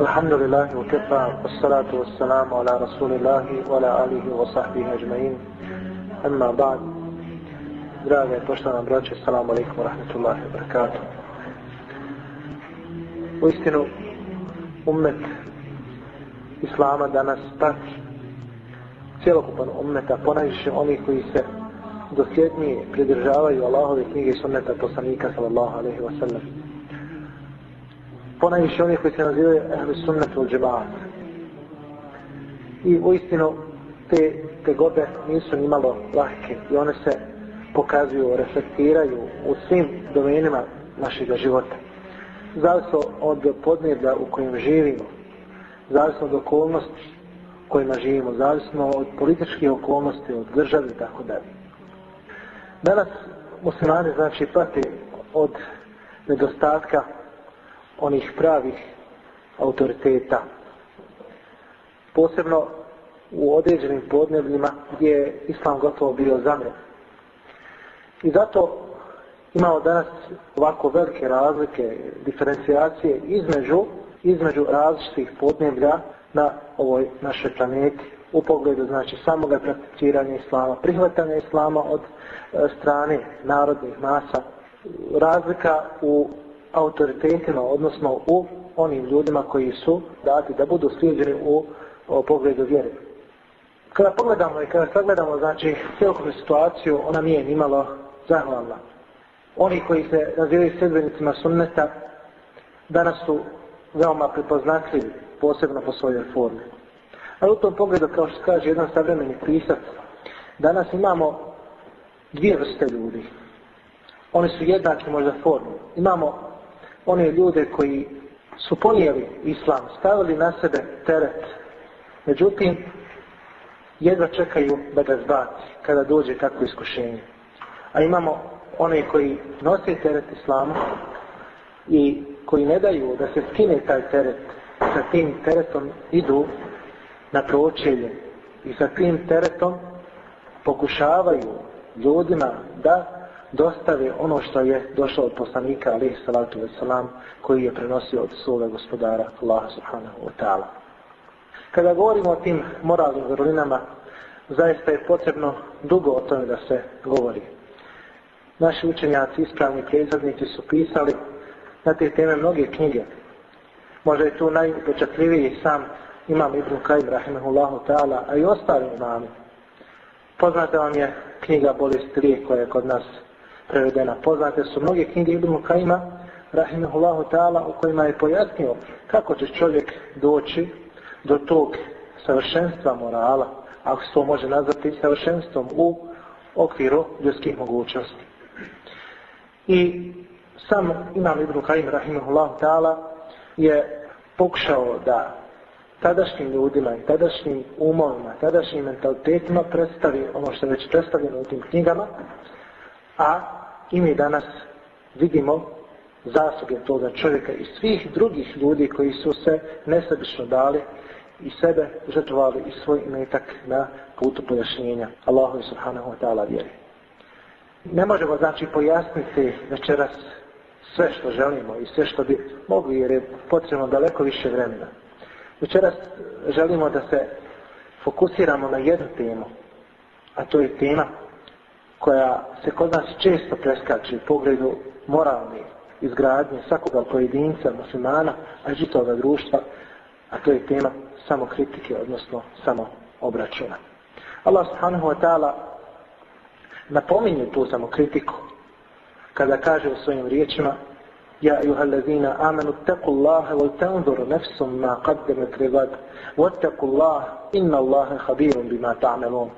الحمد لله وكفى والصلاة والسلام على رسول الله وعلى آله وصحبه أجمعين أما بعد Draga i براجة salamu alaikum wa rahmatullahi wa barakatuh. ummet Islama danas pati cjelokupan ummeta, ponajviše onih koji se dosjednije pridržavaju Allahove knjige i sunneta poslanika sallallahu alaihi wa sallam ponajviše onih koji se nazivaju ehli sunnetu od I uistinu te tegobe nisu nimalo lahke i one se pokazuju, reflektiraju u svim domenima našeg života. Zavisno od podneblja u kojem živimo, zavisno od okolnosti u kojima živimo, zavisno od političkih okolnosti, od države i tako dalje. Danas muslimani znači pati od nedostatka onih pravih autoriteta. Posebno u određenim podnebljima gdje je islam gotovo bio zamren. I zato imamo danas ovako velike razlike, diferencijacije između, između različitih podneblja na ovoj našoj planeti u pogledu znači samoga prakticiranja islama, prihvatanja islama od e, strane narodnih masa, razlika u autoritetima, odnosno u onim ljudima koji su dati da budu sliđeni u pogledu vjere. Kada pogledamo i kada sagledamo znači situaciju, ona nije nimalo zahvalna. Oni koji se razvijaju sredbenicima sunneta danas su veoma prepoznatljivi, posebno po svojoj formi. Ali u tom pogledu, kao što kaže jedan savremeni pisac, danas imamo dvije vrste ljudi. Oni su jednaki možda formu. Imamo one ljude koji su ponijeli islam, stavili na sebe teret. Međutim, jedva čekaju da ga zbaci kada dođe takvo iskušenje. A imamo one koji nose teret islamu i koji ne daju da se skine taj teret, sa tim teretom idu na pročelje i sa tim teretom pokušavaju ljudima da Dostavi ono što je došlo od poslanika alaihi salatu wasalam koji je prenosio od svoga gospodara Allah subhanahu wa ta'ala. Kada govorimo o tim moralnim vrlinama, zaista je potrebno dugo o tome da se govori. Naši učenjaci, ispravni prezadnici su pisali na te teme mnoge knjige. Možda je tu najpočakljiviji sam imam Ibn Kajim, rahimahullahu ta'ala, a i ostali imami. Poznata vam je knjiga Bolest 3 koja je kod nas prevedena. Poznate su mnoge knjige Ibn Kajima, rahimahullahu ta'ala, u kojima je pojasnio kako će čovjek doći do tog savršenstva morala, ako se to može nazvati savršenstvom u okviru ljudskih mogućnosti. I sam Imam Ibn Kajim, rahimahullahu ta'ala, je pokušao da tadašnjim ljudima i tadašnjim umovima, tadašnjim mentalitetima predstavi ono što je već predstavljeno u tim knjigama, a i mi danas vidimo zasluge toga čovjeka i svih drugih ljudi koji su se nesebično dali i sebe žrtvovali i svoj imetak na putu pojašnjenja Allahu subhanahu wa ta'ala vjeri. Ne možemo znači pojasniti večeras sve što želimo i sve što bi mogli jer je potrebno daleko više vremena. Večeras želimo da se fokusiramo na jednu temu, a to je tema koja se kod nas često preskače u pogledu moralne izgradnje svakoga pojedinca muslimana, a žitoga društva, a to je tema samo kritike, odnosno samo obračuna. Allah subhanahu wa ta'ala napominje tu samo kritiku kada kaže u svojim riječima Ja juha allazina amanu Allahe wa tanzur nefsum ma qaddamat ligad wa taqullaha inna Allaha khabirun bima ta'malun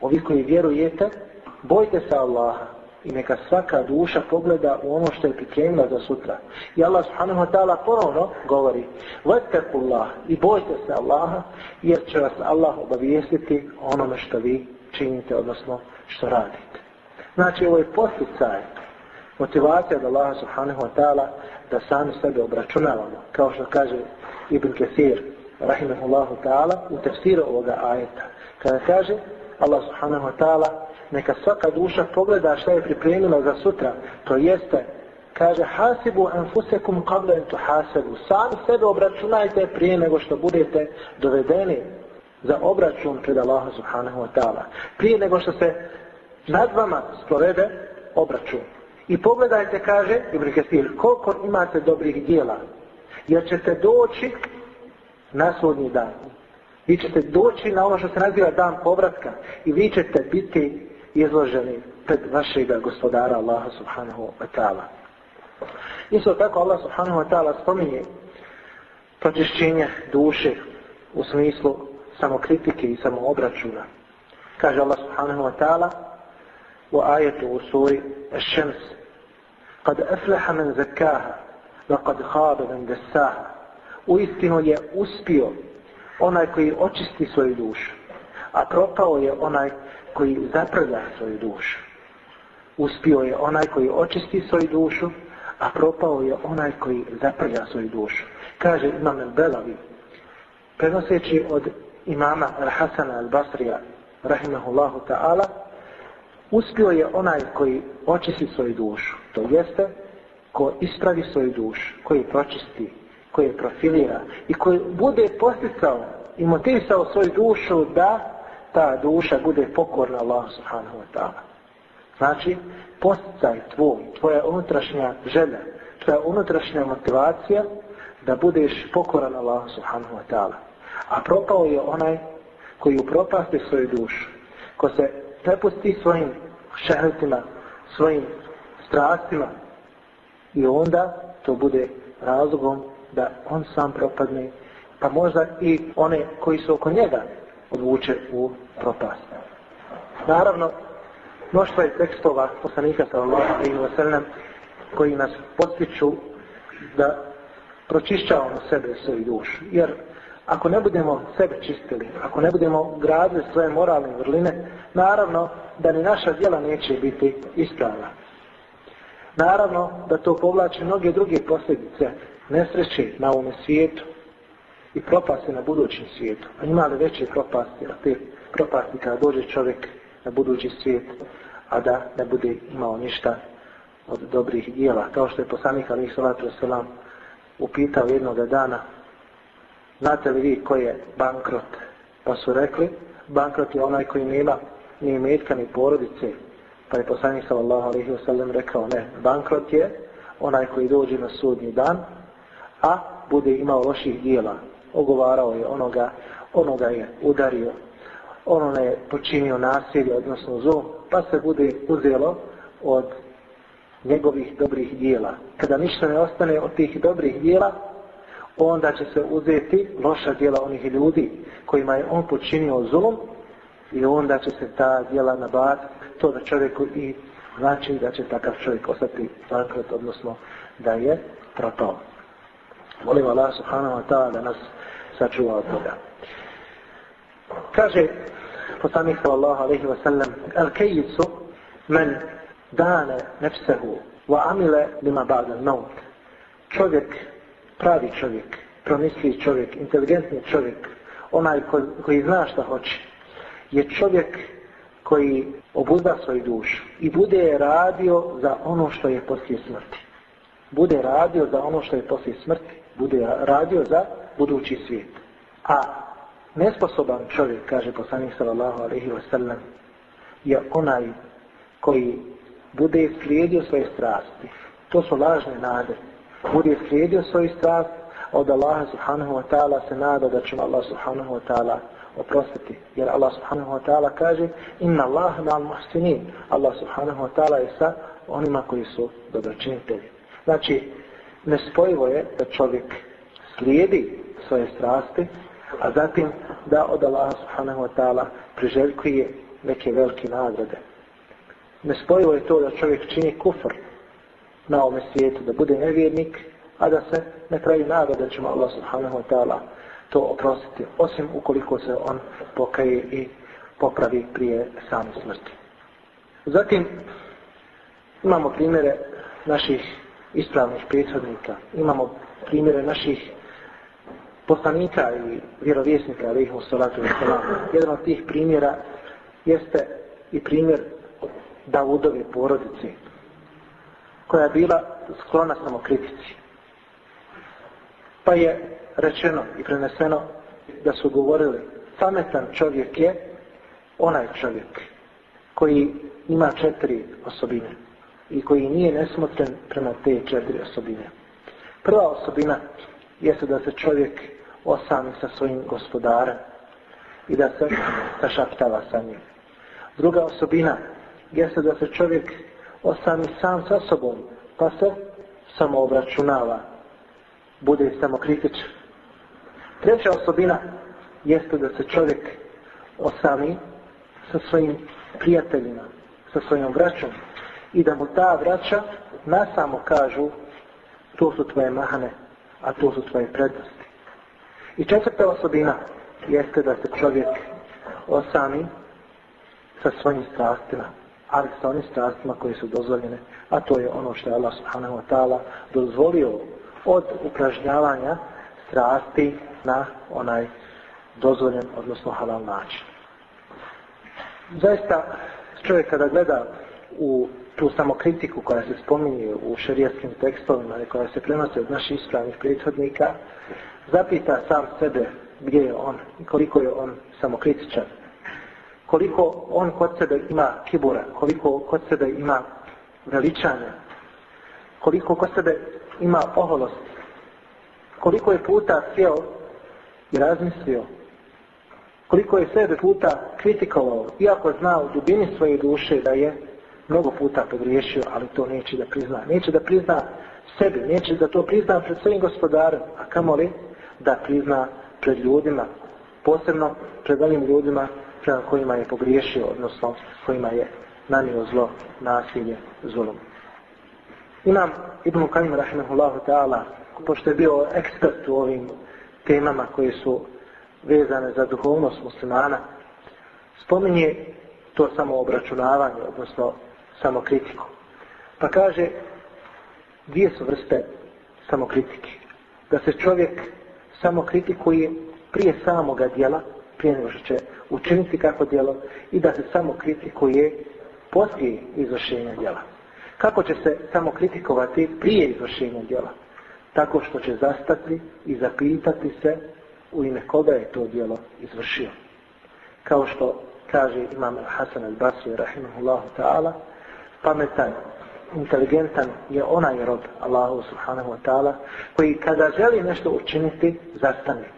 Ovi koji vjerujete Bojte se Allaha i neka svaka duša pogleda u ono što je pripremila za sutra. I Allah subhanahu wa ta'ala ponovno govori i bojte se Allaha jer će vas Allah obavijestiti onome što vi činite, odnosno što radite. Znači ovo je posticaj motivacija od Allaha subhanahu wa ta'ala da sami sebe obračunavamo. Kao što kaže Ibn Kesir rahimahullahu ta'ala u tefsiru ovoga ajeta. Kada kaže Allah subhanahu wa ta'ala neka svaka duša pogleda šta je pripremila za sutra, to jeste, kaže, hasibu anfusekum qabla tuhasabu, sami sebe obračunajte prije nego što budete dovedeni za obračun pred Allaha subhanahu wa ta'ala. Prije nego što se nad vama sprovede obračun. I pogledajte, kaže Ibn koliko imate dobrih dijela, jer ćete doći na svodnji dan. Vi ćete doći na ono što se naziva dan povratka i vi ćete biti izloženi pred vašega gospodara Allaha subhanahu wa ta'ala. Isto tako Allah subhanahu wa ta'ala spominje pročišćenje duše u smislu samokritike i samoobračuna. Kaže Allah subhanahu wa ta'ala u ajetu u suri Ešems Kad efleha men zekaha wa kad khaba men desaha Uistinu je uspio onaj koji očisti svoju dušu a propao je onaj koji zapravlja svoju dušu. Uspio je onaj koji očisti svoju dušu, a propao je onaj koji zaprlja svoju dušu. Kaže Imam Belavi, prenoseći od imama Rahasana hasana Al-Basrija, rahimahullahu ta'ala, uspio je onaj koji očisti svoju dušu, to jeste ko ispravi svoju dušu, koji pročisti, koji profilira i koji bude posticao i motivisao svoju dušu da ta duša bude pokorna Allah subhanahu wa ta'ala. Znači, postaj tvoj, tvoja unutrašnja želja, tvoja unutrašnja motivacija da budeš pokoran Allah subhanahu wa ta'ala. A propao je onaj koji upropasti svoju dušu, ko se prepusti svojim šehretima, svojim strastima i onda to bude razlogom da on sam propadne, pa možda i one koji su oko njega odvuče u propast. Naravno, mnoštvo je tekstova poslanika i alejhi koji nas potiču da pročišćavamo sebe i svoju dušu. Jer ako ne budemo sebe čistili, ako ne budemo gradili svoje moralne vrline, naravno da ni naša djela neće biti ispravna. Naravno da to povlači mnoge druge posljedice nesreće na ovome svijetu, i propasti na budućem svijetu. A ima li veće propasti te propasti kada dođe čovjek na budući svijet, a da ne bude imao ništa od dobrih dijela. Kao što je poslanik Ali Selam upitao jednog dana, znate li vi ko je bankrot? Pa su rekli, bankrot je onaj koji nema ni imetka ni porodice. Pa je poslanik sallallahu alaihi rekao ne, bankrot je onaj koji dođe na sudnji dan, a bude imao loših dijela ogovarao je onoga, onoga je udario, ono je počinio nasilje, odnosno zlo, pa se bude uzelo od njegovih dobrih dijela. Kada ništa ne ostane od tih dobrih dijela, onda će se uzeti loša dijela onih ljudi kojima je on počinio zlom i onda će se ta dijela nabati to da čovjeku i znači da će takav čovjek ostati bankrot, odnosno da je propao. Molim Allah subhanahu wa ta'ala da nas sačuva od toga. Kaže poslanik sallallahu alaihi wa sallam al men dane nefsehu wa amile lima ba'da maut. Čovjek, pravi čovjek, promisli čovjek, inteligentni čovjek, onaj koji, koji zna šta hoće, je čovjek koji obuzda svoju dušu i bude radio za ono što je poslije smrti. Bude radio za ono što je poslije smrti bude radio za budući svijet. A nesposoban čovjek, kaže poslanik sallallahu alaihi wasallam, je onaj koji bude slijedio svoje strasti. To su lažne nade. Bude slijedio svoju strast, od Allaha subhanahu wa ta'ala se nada da će Allah subhanahu wa ta'ala oprostiti. Jer Allah subhanahu wa ta'ala kaže Inna Allah ma'al muhsinin. Allah subhanahu wa ta'ala je sa onima koji su dobročinitelji. Znači, nespojivo je da čovjek slijedi svoje strasti, a zatim da od Allaha subhanahu wa ta'ala priželjkuje neke velike nagrade. Nespojivo je to da čovjek čini kufr na ovome svijetu, da bude nevjernik, a da se ne kraju nada da ćemo Allah subhanahu wa ta'ala to oprostiti, osim ukoliko se on pokaje i popravi prije same smrti. Zatim imamo primjere naših ispravnih prethodnika. Imamo primjere naših poslanika i vjerovjesnika, u salatu Jedan od tih primjera jeste i primjer Davudove porodice, koja je bila sklona samokritici. Pa je rečeno i preneseno da su govorili sametan čovjek je onaj čovjek koji ima četiri osobine i koji nije nesmotren prema te četiri osobine. Prva osobina jeste da se čovjek osami sa svojim gospodarem i da se sašaptava sa njim. Druga osobina jeste da se čovjek osami sam sa sobom pa se samo obračunava, bude samo kritičan. Treća osobina jeste da se čovjek osami sa svojim prijateljima, sa svojim vraćom, i da mu ta vraća samo kažu to su tvoje mahane, a to su tvoje prednosti. I četvrta osobina jeste da se čovjek osami sa svojim strastima, ali sa onim strastima koje su dozvoljene, a to je ono što je Allah subhanahu ta'ala dozvolio od upražnjavanja strasti na onaj dozvoljen, odnosno halal način. Zaista, čovjek kada gleda u tu samokritiku koja se spominje u šerijskim tekstovima i koja se prenose od naših ispravnih prethodnika, zapita sam sebe gdje je on i koliko je on samokritičan. Koliko on kod sebe ima kibura, koliko kod sebe ima veličanja, koliko kod sebe ima oholost koliko je puta sjeo i razmislio, koliko je sebe puta kritikovao, iako zna u dubini svoje duše da je mnogo puta pogriješio, ali to neće da prizna. Neće da prizna sebi, neće da to prizna pred svojim gospodarom, a kamoli da prizna pred ljudima, posebno pred onim ljudima prema kojima je pogriješio, odnosno kojima je nanio zlo, nasilje, zulom. Imam Ibn Kajim Rahimahullahu Teala, pošto je bio ekspert u ovim temama koje su vezane za duhovnost muslimana, spominje to samo obračunavanje, odnosno samokritiku. Pa kaže, dvije su vrste samokritike. Da se čovjek samokritikuje prije samoga djela, prije nego što će učiniti kako djelo, i da se samokritikuje poslije izvršenja djela. Kako će se samokritikovati prije izvršenja djela? Tako što će zastati i zapitati se u ime koga je to djelo izvršio. Kao što kaže imam Hasan al-Basri, rahimahullahu ta'ala, pametan, inteligentan je onaj rob Allahu subhanahu wa ta'ala koji kada želi nešto učiniti zastane.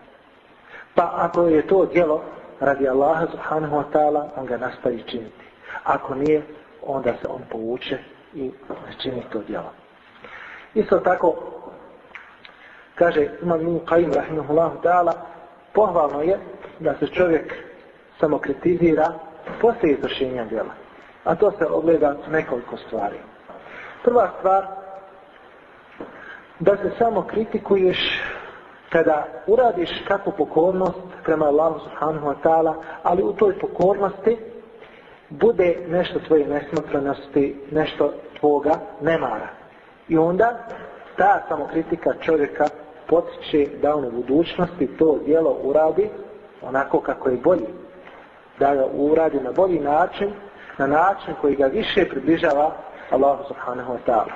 Pa ako je to djelo radi Allaha subhanahu wa ta'ala on ga nastavi činiti. Ako nije onda se on povuče i čini to djelo. Isto tako kaže Imam Min Qaim rahimahullahu ta'ala pohvalno je da se čovjek samokritizira kritizira poslije izvršenja djela. A to se ogleda nekoliko stvari. Prva stvar, da se samo kritikuješ kada uradiš kakvu pokornost prema Allahu subhanahu ali u toj pokornosti bude nešto tvoje nesmotrenosti, nešto tvoga nemara. I onda ta samokritika čovjeka potiče da on u budućnosti to djelo uradi onako kako je bolji. Da ga uradi na bolji način na način koji ga više približava Allahu subhanahu wa ta'ala.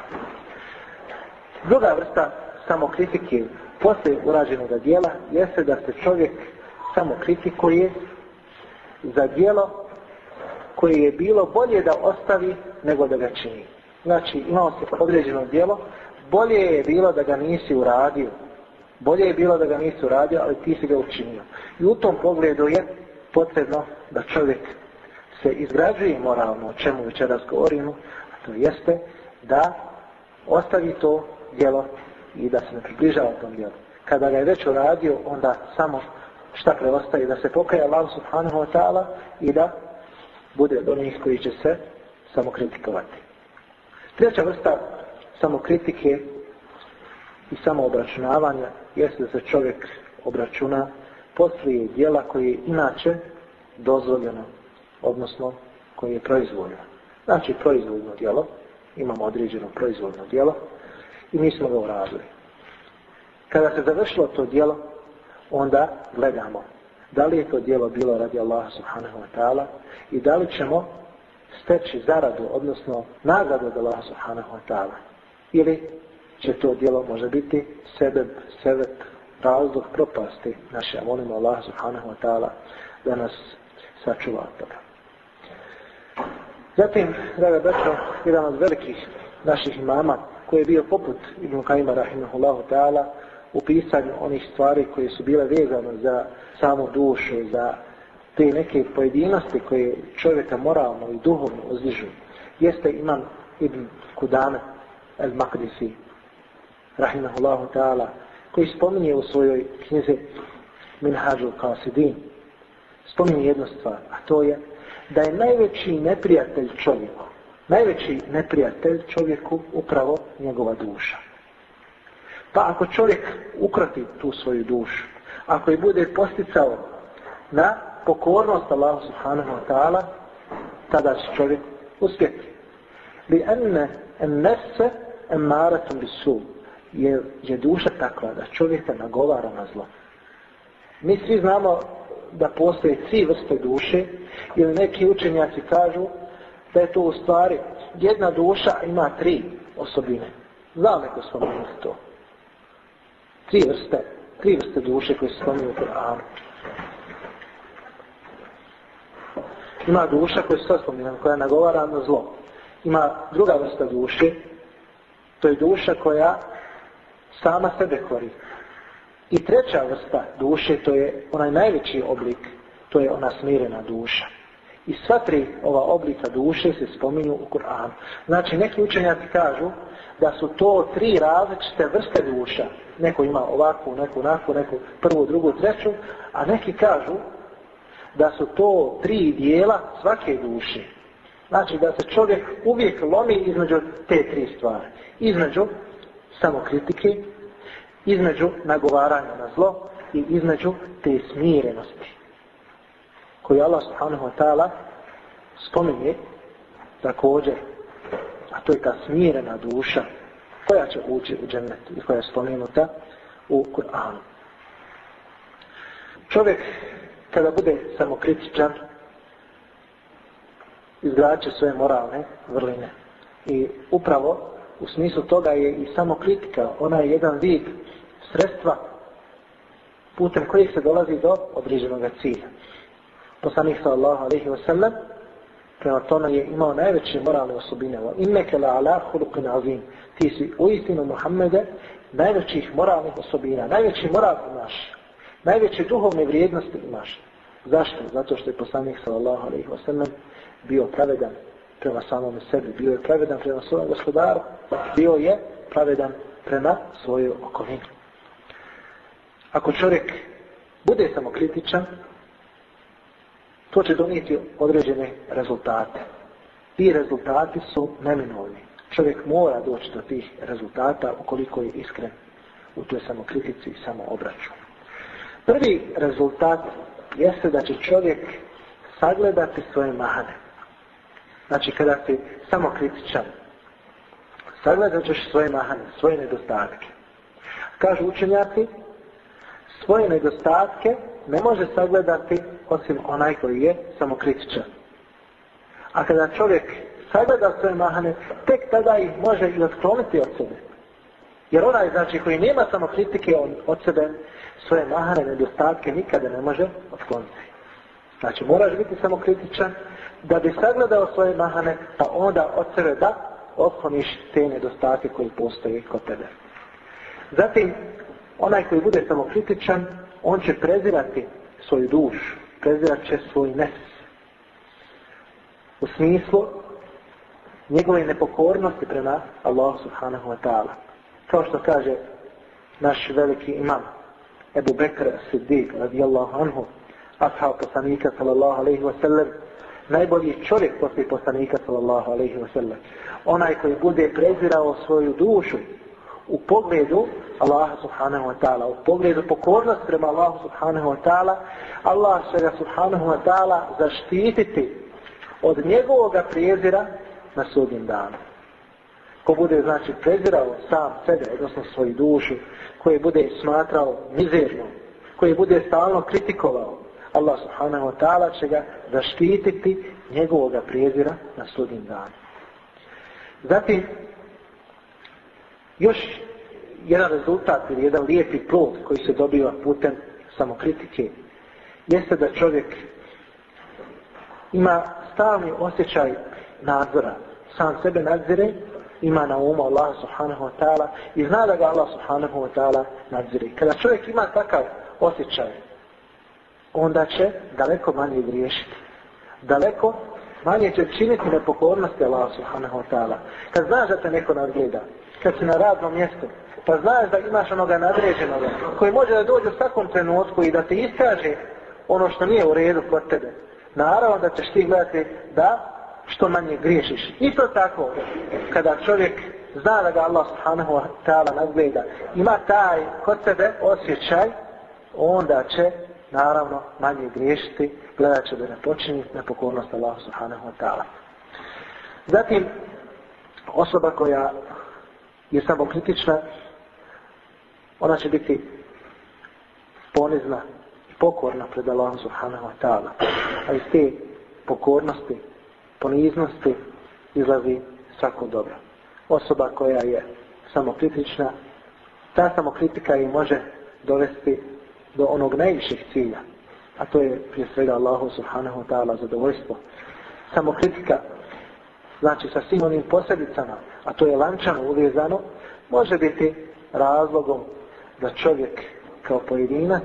Druga vrsta samokritike poslije urađenog dijela jeste da se čovjek samokritikuje za dijelo koje je bilo bolje da ostavi nego da ga čini. Znači imao se određeno dijelo, bolje je bilo da ga nisi uradio. Bolje je bilo da ga nisi uradio, ali ti si ga učinio. I u tom pogledu je potrebno da čovjek se izgrađuje moralno, o čemu večeras govorimo, a to jeste da ostavi to djelo i da se ne približava tom djelu. Kada ga je već uradio, onda samo šta preostaje, da se pokaja Allah subhanahu wa i da bude od onih koji će se samokritikovati kritikovati. Treća vrsta samokritike i samoobračunavanja jeste da se čovjek obračuna poslije djela koje je inače dozvoljeno odnosno koji je proizvoljno. Znači proizvodno djelo, imamo određeno proizvodno djelo i mi smo ga uradili. Kada se završilo to djelo, onda gledamo da li je to djelo bilo radi Allaha subhanahu wa ta'ala i da li ćemo steći zaradu, odnosno nagradu od Allaha subhanahu wa ta'ala. Ili će to djelo možda biti sebe, sebe razlog propasti naše. Molimo Allaha subhanahu wa ta'ala da nas sačuva toga. Zatim, draga braćo, jedan od velikih naših imama, koji je bio poput Ibn Kajima Rahimahullahu Teala, u pisanju onih stvari koje su bile vezane za samu dušu, za te neke pojedinosti koje čovjeka moralno i duhovno ozižu. jeste imam Ibn Kudana El Makdisi, Rahimahullahu koji spominje u svojoj knjizi Minhađu Qasidin, spominje jednu stvar, a to je da je najveći neprijatelj čovjeku, najveći neprijatelj čovjeku upravo njegova duša. Pa ako čovjek ukrati tu svoju dušu, ako je bude posticao na pokornost Allahu subhanahu wa ta'ala, tada će čovjek uspjeti. Li enne jer je duša takva da čovjeka nagovara na zlo. Mi svi znamo da postoje tri vrste duše ili neki učenjaci kažu da je to u stvari jedna duša ima tri osobine. Znam neko spomenuti to. Tri vrste, tri vrste duše koje se spominju u Koranu. Ima duša koja se spominje, koja nagovara na zlo. Ima druga vrsta duše, to je duša koja sama sebe koristi. I treća vrsta duše, to je onaj najveći oblik, to je ona smirena duša. I sva tri ova oblika duše se spominju u Kur'anu. Znači, neki učenjaci kažu da su to tri različite vrste duša. Neko ima ovakvu, neku onakvu, neku prvu, drugu, treću, a neki kažu da su to tri dijela svake duše. Znači da se čovjek uvijek lomi između te tri stvari. Između samokritike, između nagovaranja na zlo i između te smirenosti koju Allah subhanahu wa ta'ala spominje također a to je ta smirena duša koja će ući u džennet i koja je spomenuta u Kur'anu. Čovjek kada bude samokritičan izgraće svoje moralne vrline. I upravo u smislu toga je i samokritika, ona je jedan vid sredstva putem kojih se dolazi do određenog cilja. Poslanik sallallahu alaihi wa prema tome je imao najveće moralne osobine. Inneke la ala hulukin azim. Ti si u istinu Muhammede najvećih moralnih osobina, najveći moral imaš, najveće duhovne vrijednosti imaš. Zašto? Zato što je poslanik sallallahu alaihi wa sallam bio pravedan prema samome sebi, bio je pravedan prema svojom gospodaru, bio je pravedan prema svojoj okolini. Ako čovjek bude samokritičan, to će donijeti određene rezultate. Ti rezultati su neminovni. Čovjek mora doći do tih rezultata ukoliko je iskren u toj samokritici i samoobraćunu. Prvi rezultat jeste da će čovjek sagledati svoje mane. Znači, kada si samo kritičan, sagledat ćeš svoje mane svoje nedostatke. Kažu učenjaci svoje nedostatke ne može sagledati osim onaj koji je samokritičan. A kada čovjek sagleda svoje mahane, tek tada ih može i otkloniti od sebe. Jer onaj znači koji nema samokritike on od sebe svoje mahane, nedostatke nikada ne može otkloniti. Znači moraš biti samokritičan da bi sagledao svoje mahane pa onda od sebe da otkloniš te nedostatke koji postoje kod tebe. Zatim Onaj koji bude samokritičan, on će prezirati svoju dušu, prezirat će svoj nes. U smislu njegove nepokornosti prema Allahu subhanahu wa ta'ala. Kao što kaže naš veliki imam Ebu Bekr Siddiq radijallahu anhu ashab poslanika sallallahu alaihi wa sallam najbolji čovjek poslije poslanika sallallahu alaihi wa sallam onaj koji bude prezirao svoju dušu u pogledu Allaha subhanahu wa ta'ala, u pogledu pokornost prema Allahu subhanahu wa ta'ala, Allah će ga subhanahu wa ta'ala zaštititi od njegovog prijezira na sudnjem danu. Ko bude znači prezirao sam sebe, odnosno svoju dušu, koji bude smatrao mizernom, koji bude stalno kritikovao, Allah subhanahu wa ta'ala će ga zaštititi njegovog prijezira na sudnjem danu. Zatim, još jedan rezultat ili jedan lijepi plod koji se dobiva putem samokritike jeste da čovjek ima stalni osjećaj nadzora. Sam sebe nadzire, ima na umu Allah subhanahu wa ta'ala i zna da ga Allah subhanahu wa ta'ala nadzire. Kada čovjek ima takav osjećaj, onda će daleko manje griješiti. Daleko manje će činiti nepokornosti Allah subhanahu wa ta'ala. Kad znaš da te neko nadgleda, kad si na radnom mjestu, pa znaš da imaš onoga nadređenoga koji može da dođe u svakom trenutku i da ti istraže ono što nije u redu kod tebe. Naravno da ćeš ti gledati da što manje griješiš. Isto tako, kada čovjek zna da ga Allah subhanahu wa ta'ala nadgleda, ima taj kod tebe osjećaj, onda će naravno manje griješiti, gledat će da ne počini nepokornost Allah subhanahu wa ta'ala. Zatim, osoba koja je samokritična, ona će biti ponizna i pokorna pred Allahom subhanahu wa ta'ala. A iz te pokornosti, poniznosti izlazi svako dobro. Osoba koja je samokritična, ta samokritika i može dovesti do onog najviših cilja, a to je prije svega Allahu subhanahu wa ta'ala zadovoljstvo. Samokritika znači sa svim onim posljedicama, a to je lančano uvezano, može biti razlogom da čovjek kao pojedinac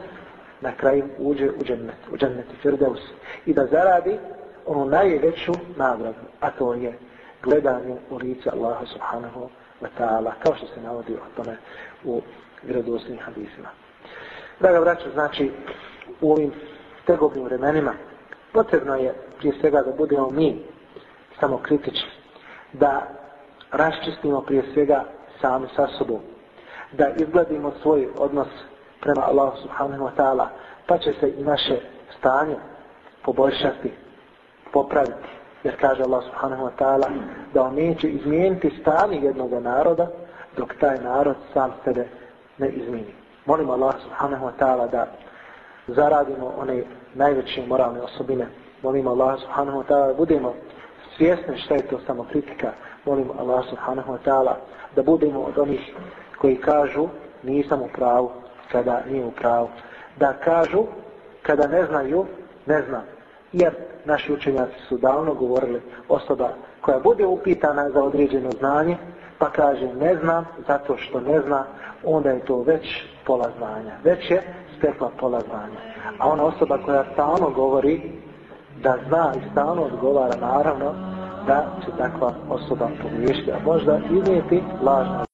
na kraju uđe u džennet, u džennet Firdeus i da zaradi onu najveću nagradu, a to je gledanje u lice Allaha subhanahu wa ta'ala, kao što se navodi o tome u gradosnim hadisima. Draga vraća, znači u ovim tegovnim vremenima potrebno je prije svega da budemo mi samokritični, da raščistimo prije svega sami sa sobom, da izgledimo svoj odnos prema Allahu subhanahu wa ta'ala, pa će se i naše stanje poboljšati, popraviti. Jer kaže Allah subhanahu wa ta'ala da on neće izmijeniti stanje jednog naroda dok taj narod sam sebe ne izmijeni. Molim Allah subhanahu wa ta'ala da zaradimo one najveće moralne osobine. Molim Allah subhanahu wa ta'ala da budemo svjesni šta je to samokritika, molim Allah subhanahu wa ta'ala da budemo od onih koji kažu nisam u pravu kada nije u pravu. Da kažu kada ne znaju, ne znam. Jer naši učenjaci su davno govorili osoba koja bude upitana za određeno znanje, pa kaže ne znam zato što ne zna, onda je to već pola znanja. Već je stekla pola znanja. A ona osoba koja stalno govori da zna i stalno odgovara naravno da će takva osoba pomiješiti, a možda iznijeti lažno